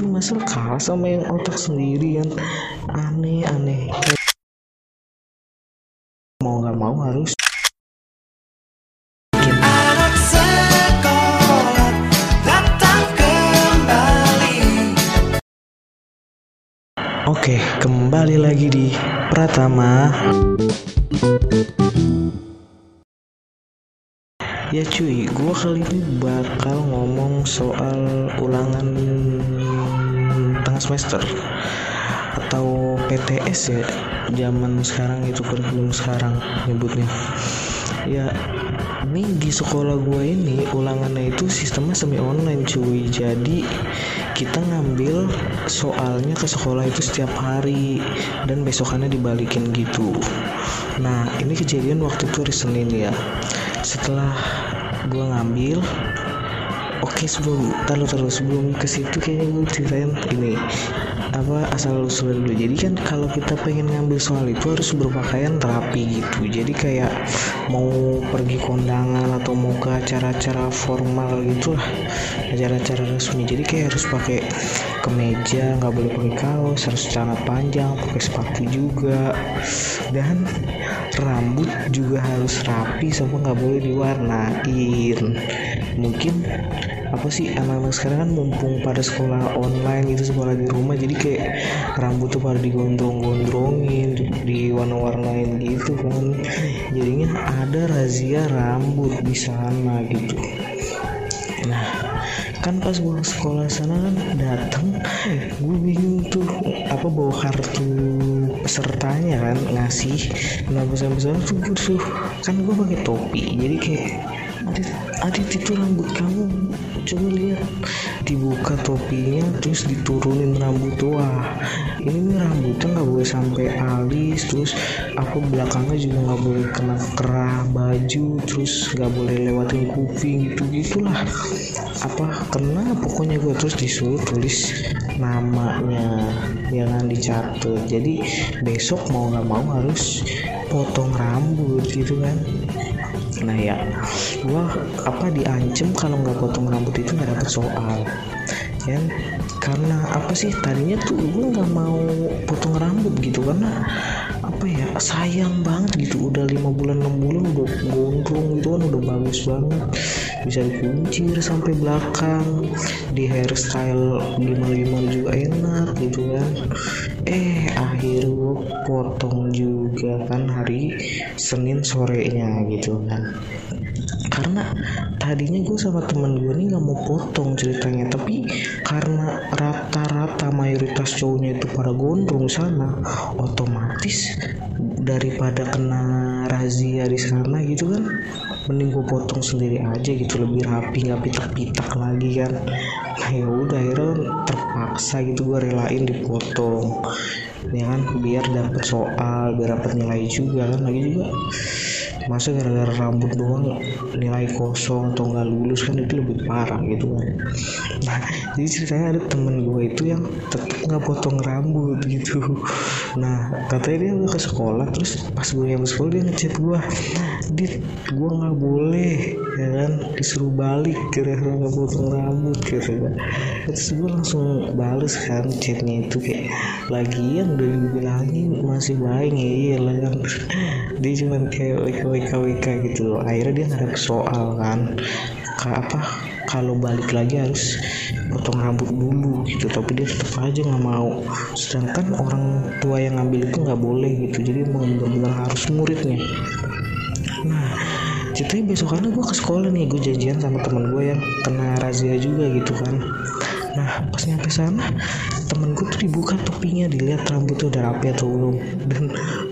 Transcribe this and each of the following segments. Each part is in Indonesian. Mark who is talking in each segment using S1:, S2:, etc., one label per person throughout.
S1: gitu masa kalah sama yang otak sendiri kan. Aneh aneh. Mau nggak mau harus Oke, kembali lagi di Pratama. Ya cuy, gua kali ini bakal ngomong soal ulangan tengah semester atau PTS ya zaman sekarang itu kurikulum sekarang nyebutnya. Ya ini di sekolah gue ini ulangannya itu sistemnya semi online cuy. Jadi kita ngambil soalnya ke sekolah itu setiap hari dan besokannya dibalikin gitu. Nah ini kejadian waktu itu hari Senin ya setelah gue ngambil Oke sebelum taruh taruh sebelum ke situ kayaknya gue ceritain ini apa asal usulnya dulu. Jadi kan kalau kita pengen ngambil soal itu harus berpakaian rapi gitu. Jadi kayak mau pergi kondangan atau mau ke acara-acara formal gitu lah, acara-acara resmi. Jadi kayak harus pakai kemeja, nggak boleh pakai kaos, harus celana panjang, pakai sepatu juga, dan rambut juga harus rapi sama nggak boleh diwarnain. Mungkin apa sih anak-anak sekarang kan mumpung pada sekolah online gitu sekolah di rumah jadi kayak rambut tuh pada digondrong-gondrongin di- diwarna-warnain gitu kan. Jadinya ada razia rambut di sana gitu. Nah kan pas gue sekolah sana kan datang gue bingung tuh apa bawa kartu pesertanya kan ngasih. Nah besar-besar tuh gue tuh kan gue pakai topi jadi kayak Adit, Adit itu rambut kamu coba lihat dibuka topinya terus diturunin rambut. Wah ini nih rambutnya nggak boleh sampai alis terus apa belakangnya juga nggak boleh kena kerah baju terus nggak boleh lewatin kuping gitu gitulah. Apa kena pokoknya gue terus disuruh tulis namanya jangan dicatat. Jadi besok mau nggak mau harus potong rambut gitu kan nah ya. Gua apa diancem kalau nggak potong rambut itu nggak dapet soal. Ya karena apa sih? Tadinya tuh gue nggak mau potong rambut gitu karena apa ya? Sayang banget gitu. Udah lima bulan enam bulan udah gondrong gitu kan udah bagus banget bisa dikuncir sampai belakang di hairstyle gimana gimana juga enak gitu kan. Eh akhir potong juga kan hari Senin sorenya gitu kan. Karena tadinya gue sama temen gue nih nggak mau potong ceritanya tapi karena rata-rata mayoritas cowoknya itu pada gondrong sana otomatis daripada kena razia di sana gitu kan. Mending gue potong sendiri aja gitu lebih rapi nggak pitak-pitak lagi kan. Nah ya udah akhirnya terpaksa gitu gue relain dipotong. Ya kan biar dapet soal biar dapet nilai juga kan. Lagi juga masa gara-gara rambut doang nilai kosong atau nggak lulus kan itu lebih parah gitu kan. Nah jadi ceritanya ada temen gue itu yang tetap nggak potong rambut gitu. Nah katanya dia udah ke sekolah terus pas gue yang sekolah dia ngechat gue dit gue nggak boleh ya kan disuruh balik gara-gara nggak potong rambut gitu kan. Terus gue langsung bales kan chatnya itu kayak lagian udah dibilangin masih baik ya iya lah kan. Dia cuman kayak WK WK gitu loh. Akhirnya dia ada soal kan. Ka apa kalau balik lagi harus potong rambut dulu gitu. Tapi dia tetap aja nggak mau. Sedangkan orang tua yang ngambil itu nggak boleh gitu. Jadi emang benar-benar harus muridnya. Nah ceritanya besokannya gue ke sekolah nih. Gue janjian sama temen gue yang kena razia juga gitu kan. Nah pas nyampe sana temen gue tuh dibuka topinya dilihat rambutnya udah rapi atau belum. Dan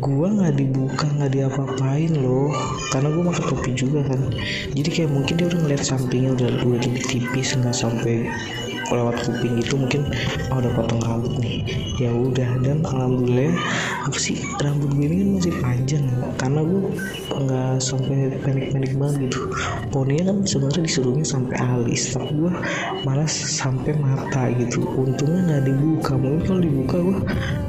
S1: gue nggak dibuka nggak diapa-apain loh. Karena gue pakai topi juga kan. Jadi kayak mungkin dia udah ngeliat sampingnya udah udah tipis nggak sampai lewat kuping gitu mungkin oh udah potong rambut nih. Ya udah dan alhamdulillah apa sih rambut gue ini kan masih panjang karena gue nggak sampai pendek-pendek banget gitu. Poninya kan sebenarnya disuruhnya sampai alis tapi gue malah sampai mata gitu. Untungnya nggak dibuka mungkin kalau dibuka gue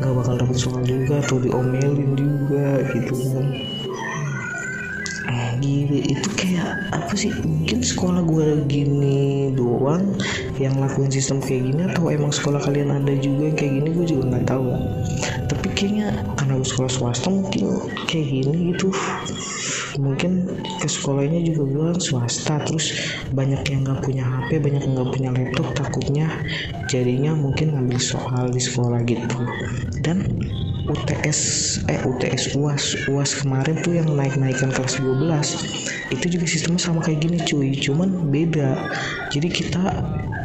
S1: nggak bakal dapet soal juga atau diomelin juga gitu kan lagi itu kayak apa sih mungkin sekolah gue gini doang yang lakuin sistem kayak gini atau emang sekolah kalian ada juga yang kayak gini gue juga nggak tahu. Tapi kayaknya karena gue sekolah swasta mungkin kayak gini gitu. Mungkin ke sekolahnya juga gue swasta terus banyak yang nggak punya HP banyak yang nggak punya laptop takutnya jadinya mungkin ngambil soal di sekolah gitu. Dan UTS eh UTS UAS UAS kemarin tuh yang naik-naikan kelas 12 itu juga sistemnya sama kayak gini cuy. Cuman beda. Jadi kita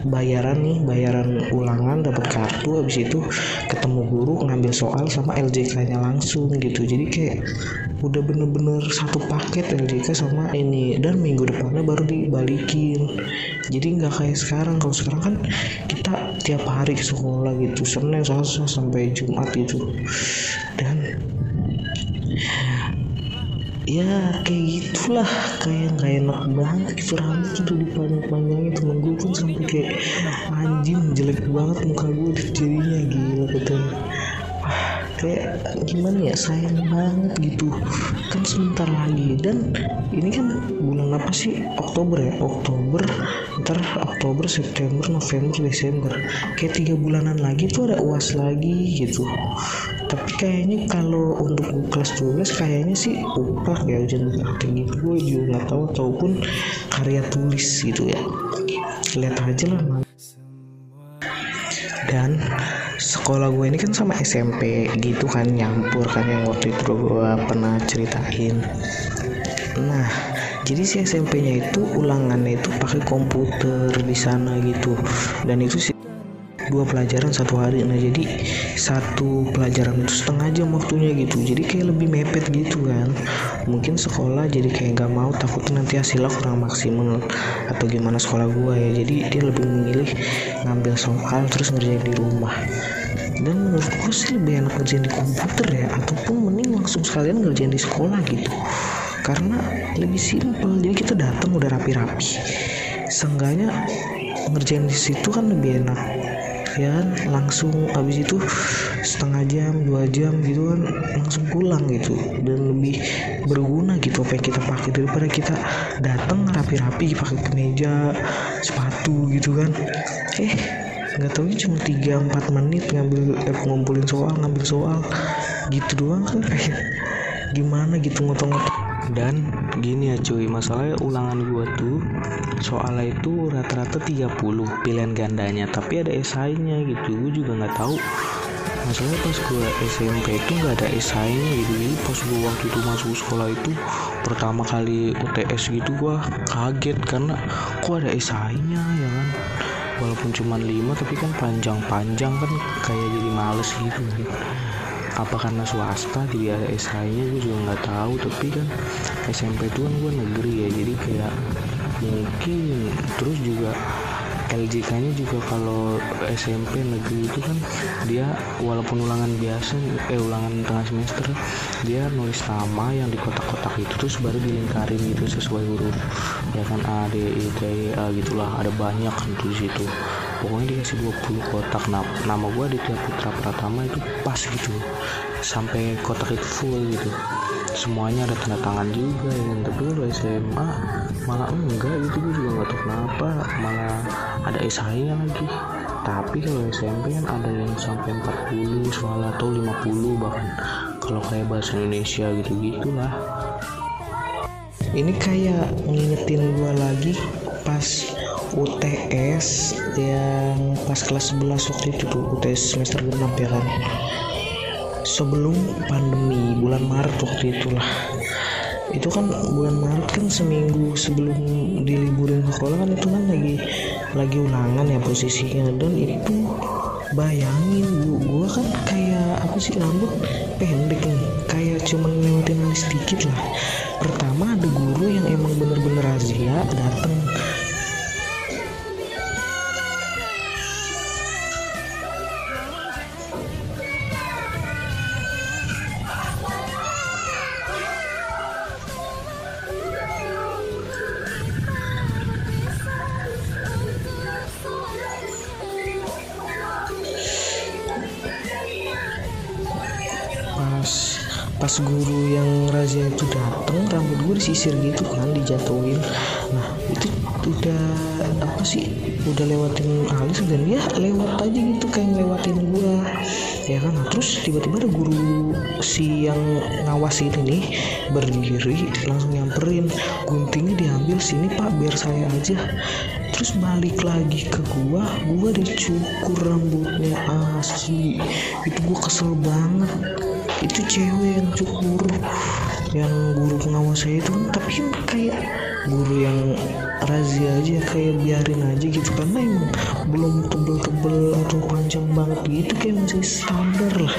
S1: bayaran nih bayaran ulangan dapat kartu habis itu ketemu guru ngambil soal sama LJK nya langsung gitu. Jadi kayak udah bener-bener satu paket LJK sama ini. Dan minggu depannya baru dibalikin. Jadi nggak kayak sekarang. Kalau sekarang kan kita tiap hari ke sekolah gitu. Senin Selasa sampai Jumat gitu. Dan ya kayak gitulah. Kayak nggak enak banget gitu rambut udah dipanjang-panjangin. Temen gue pun sampai kayak anjing jelek banget muka gue jadinya. Gila katanya kayak gimana ya sayang banget gitu. Kan sebentar lagi. Dan ini kan bulan apa sih? Oktober ya? Oktober ntar Oktober September November Desember. Kayak tiga bulanan lagi tuh ada uas lagi gitu. Tapi kayaknya kalau untuk kelas 12 kayaknya sih upah ya ujian praktek gitu gue juga nggak tahu. Ataupun karya tulis gitu ya. Lihat aja lah dan sekolah gue ini kan sama SMP gitu kan nyampur kan yang waktu itu gue pernah ceritain. Nah jadi si SMP-nya itu ulangannya itu pakai komputer di sana gitu. Dan itu sih dua pelajaran satu hari. Nah jadi satu pelajaran itu setengah jam waktunya gitu. Jadi kayak lebih mepet gitu kan. Mungkin sekolah jadi kayak gak mau takutnya nanti hasilnya kurang maksimal atau gimana sekolah gua ya. Jadi dia lebih memilih ngambil soal terus ngerjain di rumah dan menurut gue sih lebih enak ngerjain di komputer ya ataupun mending langsung sekalian ngerjain di sekolah gitu. Karena lebih simpel jadi kita datang udah rapi-rapi. Seenggaknya ngerjain di situ kan lebih enak. Ya langsung habis itu setengah jam dua jam gitu kan langsung pulang gitu. Dan lebih berguna gitu apa yang kita pakai daripada kita datang rapi-rapi pakai kemeja sepatu gitu kan. Eh nggak taunya cuma 3-4 menit ngambil eh, ngumpulin soal ngambil soal. Gitu doang kan. Kayak gimana gitu ngotong-ngotong dan gini ya cuy masalahnya ulangan gua tuh soalnya itu rata-rata 30 pilihan gandanya. Tapi ada esainya gitu gue juga nggak tahu. Masalahnya pas gue SMP itu nggak ada esainya gitu. Jadi pas gue waktu itu masuk sekolah itu pertama kali UTS gitu gue kaget karena kok ada esainya ya kan walaupun cuma 5 tapi kan panjang-panjang kan kayak jadi males gitu. Kan apa karena swasta jadi ada esainya gue juga nggak tahu. Tapi kan SMP itu kan gue negeri ya jadi kayak mungkin terus juga LJK nya juga kalau SMP negeri itu kan dia walaupun ulangan biasa eh ulangan tengah semester dia nulis nama yang di kotak-kotak itu terus baru dilingkarin gitu sesuai huruf. Ya kan A D E T E A gitulah ada banyak kan di situ pokoknya dikasih 20 kotak. Nah, nama di tiap putra pratama itu pas gitu. Sampai kotak itu full gitu. Semuanya ada tanda tangan juga. Ya kan tapi kalau SMA malah enggak gitu gue juga nggak tahu kenapa. Malah ada esainya lagi. Tapi kalau SMP kan ada yang sampai 40 soal atau 50 bahkan. Kalau kayak bahasa Indonesia gitu gitulah ini kayak ngingetin gua lagi pas UTS yang pas kelas 11 waktu itu tuh UTS semester genap ya kan? Sebelum pandemi bulan Maret waktu itulah. Itu kan bulan Maret kan seminggu sebelum diliburin sekolah kan itu kan lagi lagi ulangan ya posisinya. Dan itu bayangin gua, gua kan kayak apa sih rambut pendek nih? Kayak cuman lewatin sedikit lah. Pertama ada guru yang emang bener-bener razia dateng guru yang razia itu dateng rambut gue disisir gitu kan dijatuhin. Nah itu udah apa sih udah lewatin alis dan dia lewat aja gitu kayak ngelewatin gue ya kan? Nah, terus tiba-tiba ada guru si yang ngawas ini nih berdiri langsung nyamperin. Guntingnya diambil sini pak biar saya aja. Terus balik lagi ke gua gua dicukur rambutnya asli. Itu gua kesel banget itu cewek yang cukur yang guru pengawas saya itu tapi kayak guru yang razia aja kayak biarin aja gitu. Karena emang belum tebel-tebel atau panjang banget gitu kayak masih standar lah.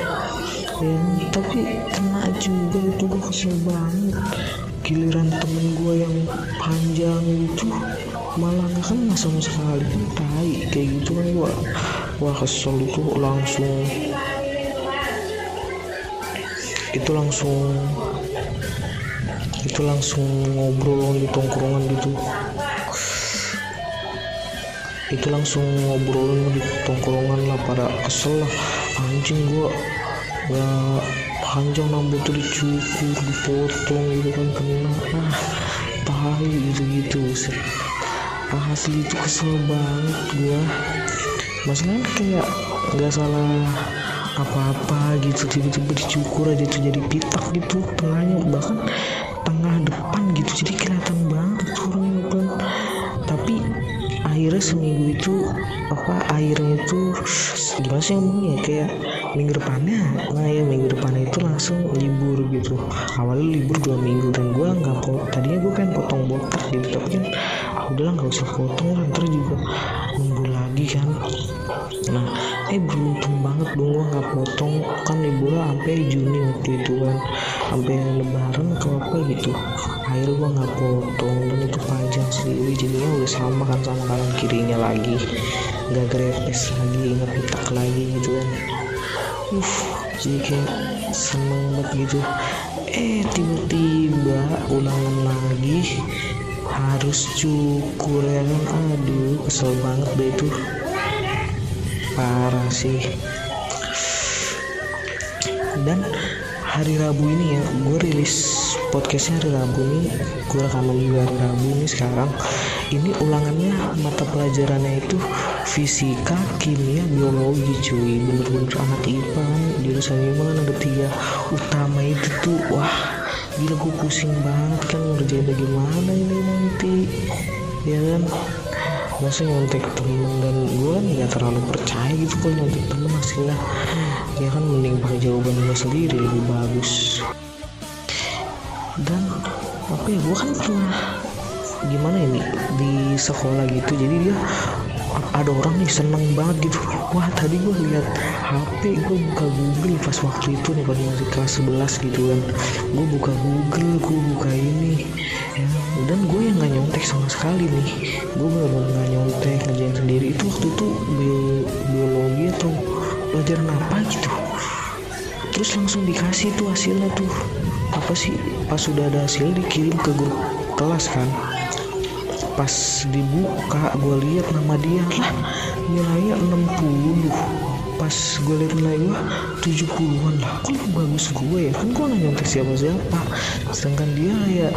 S1: Ya tapi kena juga itu gue kesel banget. Giliran temen gue yang panjang itu malah nggak kena sama sekali. Tai kayak gitu kan gue wah kesel itu langsung itu langsung itu langsung ngobrol di tongkrongan gitu. Itu langsung ngobrol di tongkrongan lah pada kesel lah. Anjing gua nggak panjang rambut tuh dicukur dipotong gitu kan kena. Ah tai gitu gitu ah, asli itu kesel banget gua. Masalahnya kayak nggak salah apa-apa gitu tiba-tiba dicukur aja tuh jadi pitak gitu tengahnya bahkan tengah depan gitu jadi kelihatan banget orangnya kan tapi akhirnya seminggu itu apa airnya itu gimana sih ngomongnya kayak minggu depannya nah ya minggu depannya itu langsung libur gitu. Awalnya libur dua minggu dan gue nggak tadinya gue pengen potong botak gitu tapi kan ah udahlah nggak usah potong lah juga lagi kan. Nah eh beruntung banget dong gue nggak potong. Kan liburnya sampai Juni waktu itu kan. Sampai lebaran ke apa gitu. Akhirnya gue nggak potong dan itu panjang sendiri jadinya udah sama kan sama kanan kirinya lagi. Nggak grepes lagi nggak pitak lagi gitu kan. Uh jadi kayak seneng banget gitu. Eh tiba-tiba ulangan lagi. Harus cukur ya kan. Aduh kesel banget deh itu. Parah sih. Dan hari Rabu ini ya gue rilis podcastnya hari Rabu nih gue rekaman juga hari Rabu ini sekarang. Ini ulangannya mata pelajarannya itu fisika kimia biologi cuy. Bener-bener anak IPA jurusan IPA kan ada tiga. Utama itu tuh wah gila gue pusing banget kan ngerjain bagaimana ini nanti. Ya kan masa nyontek temen dan gue nggak terlalu percaya gitu kalau nyontek temen hasilnya ya kan mending pakai jawaban gue sendiri lebih bagus. Dan apa ya gue kan pernah gimana ini di sekolah gitu. Jadi dia ada orang nih seneng banget gitu. Wah tadi gue lihat HP gue buka Google pas waktu itu nih pada masih kelas 11 gitu kan. Gue buka Google gue buka ini. Ya dan gue yang nggak nyontek sama sekali nih. Gue bener-bener nggak nyontek ngerjain sendiri. Itu waktu itu bio- biologi atau pelajaran apa gitu. Terus langsung dikasih tuh hasilnya tuh. Apa sih? Pas sudah ada hasil dikirim ke grup kelas kan pas dibuka gue lihat nama dia. Lah nilainya 60 pas gue lihat nilai gue 70-an lah kok bagus gue ya? Kan gue nyontek siapa-siapa. Sedangkan dia kayak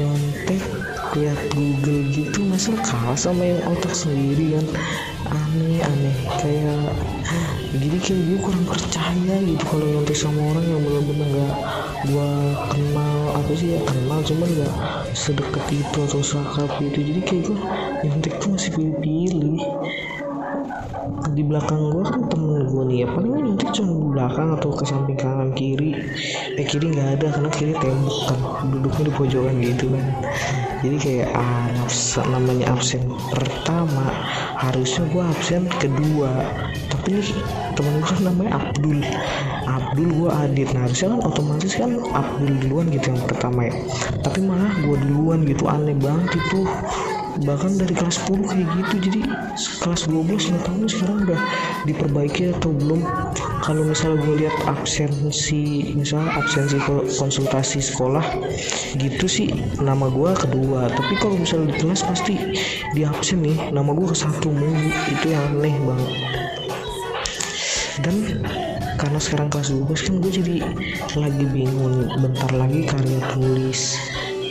S1: nyontek lihat Google gitu masa kalah sama yang otak sendiri kan? Aneh aneh. Kayak jadi kayak gue kurang percaya gitu kalau nyontek sama orang yang bener-bener gak gue kenal apa sih ya kenal cuman gak sedekat itu atau sakrab gitu. Jadi kayak gue nyontek tuh masih pilih-pilih di belakang gue kan temen gue nih ya paling nyontek cuma di belakang atau ke samping kanan kiri. Eh kiri nggak ada karena kiri tembok kan duduknya di pojokan gitu kan. Jadi kayak ah absen, namanya absen pertama harusnya gue absen kedua. Tapi temen gue kan namanya Abdul Abdul gue Adit. Nah harusnya kan otomatis kan Abdul duluan gitu yang pertama ya. Tapi malah gue duluan gitu aneh banget itu. Bahkan dari kelas 10 kayak gitu jadi kelas 12 nggak tahu sekarang udah diperbaiki atau belum? Kalau misalnya gue lihat absensi misalnya absensi ko- konsultasi sekolah gitu sih nama gue kedua. Tapi kalau misalnya di kelas pasti di absen nih nama gue ke satu mulu. Itu yang aneh banget. Dan karena sekarang kelas 12 kan gue jadi lagi bingung bentar lagi karya tulis.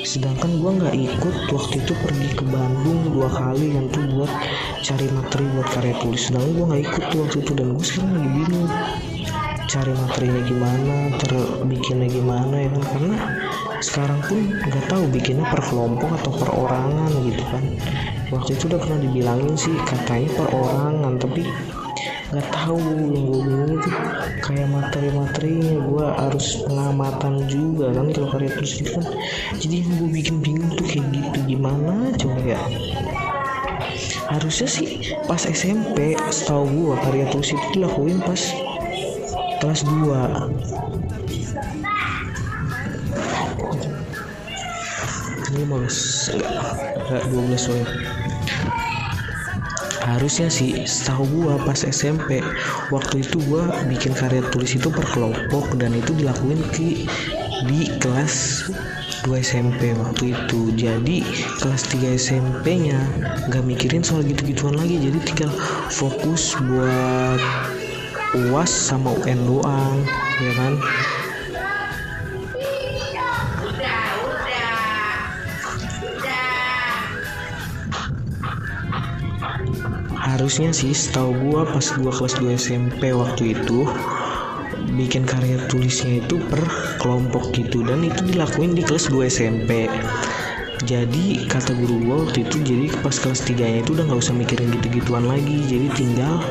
S1: Sedangkan gue nggak ikut waktu itu pergi ke Bandung dua kali kan tuh buat cari materi buat karya tulis. Sedangkan gue nggak ikut tuh waktu itu dan gue sekarang lagi bingung cari materinya gimana terbikinnya gimana ya kan. Karena sekarang pun nggak tahu bikinnya per kelompok atau per orangan gitu kan. Waktu itu udah pernah dibilangin sih katanya per orangan tapi nggak tahu yang gue bingung itu kayak materi-materinya gue harus pengamatan juga kan kalau karya tulis itu kan. Jadi yang gue bikin bingung tuh kayak gitu gimana? Coba ya. Harusnya sih pas SMP setahu gue karya tulis itu dilakuin pas kelas 2 ini mau enggak enggak 12 soalnya harusnya sih setahu gua pas SMP waktu itu gua bikin karya tulis itu per kelompok dan itu dilakuin di di kelas 2 SMP waktu itu. Jadi kelas 3 SMP nya nggak mikirin soal gitu-gituan lagi. Jadi tinggal fokus buat UAS sama UN doang ya kan harusnya sih setahu gua pas gua kelas 2 SMP waktu itu bikin karya tulisnya itu per kelompok gitu dan itu dilakuin di kelas 2 SMP jadi kata guru gua waktu itu jadi pas kelas 3 nya itu udah nggak usah mikirin gitu-gituan lagi jadi tinggal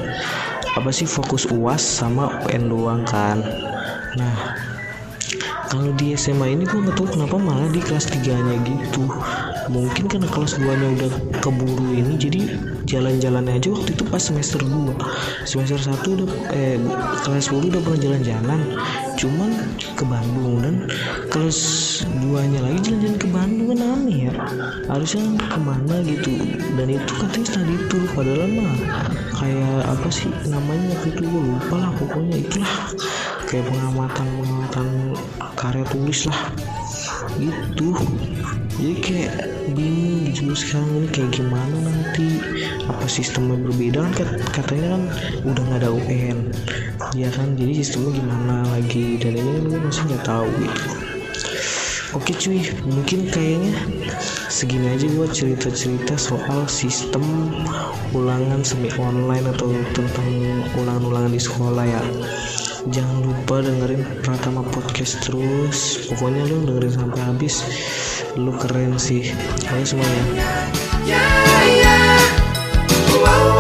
S1: apa sih fokus uas sama UN doang kan. Nah kalau di SMA ini gue nggak tahu kenapa malah di kelas 3 nya gitu mungkin karena kelas 2 nya udah keburu ini jadi jalan-jalannya aja waktu itu pas semester 2 semester 1 udah eh kelas 10 udah pernah jalan-jalan. Cuman ke Bandung dan kelas 2 nya lagi jalan-jalan ke Bandung kan aneh ya. Harusnya ke mana gitu. Dan itu katanya study tour padahal mah kayak apa sih namanya waktu itu gue lupa lah pokoknya. Itulah kayak pengamatan pengamatan karya tulis lah. Gitu jadi kayak bingung gitu sekarang ini kayak gimana nanti? Apa sistemnya berbeda kan? Kat- katanya kan udah nggak ada UN ya kan? Jadi sistemnya gimana lagi? Dan ini kan gue masih nggak tahu gitu. Oke cuy, mungkin kayaknya segini aja gue cerita-cerita soal sistem ulangan semi online atau tentang ulangan-ulangan di sekolah ya. Jangan lupa dengerin Pratama Podcast terus. Pokoknya lu dengerin sampai habis. Lu keren sih. Ayo semuanya.
S2: Yeah, yeah. Wow,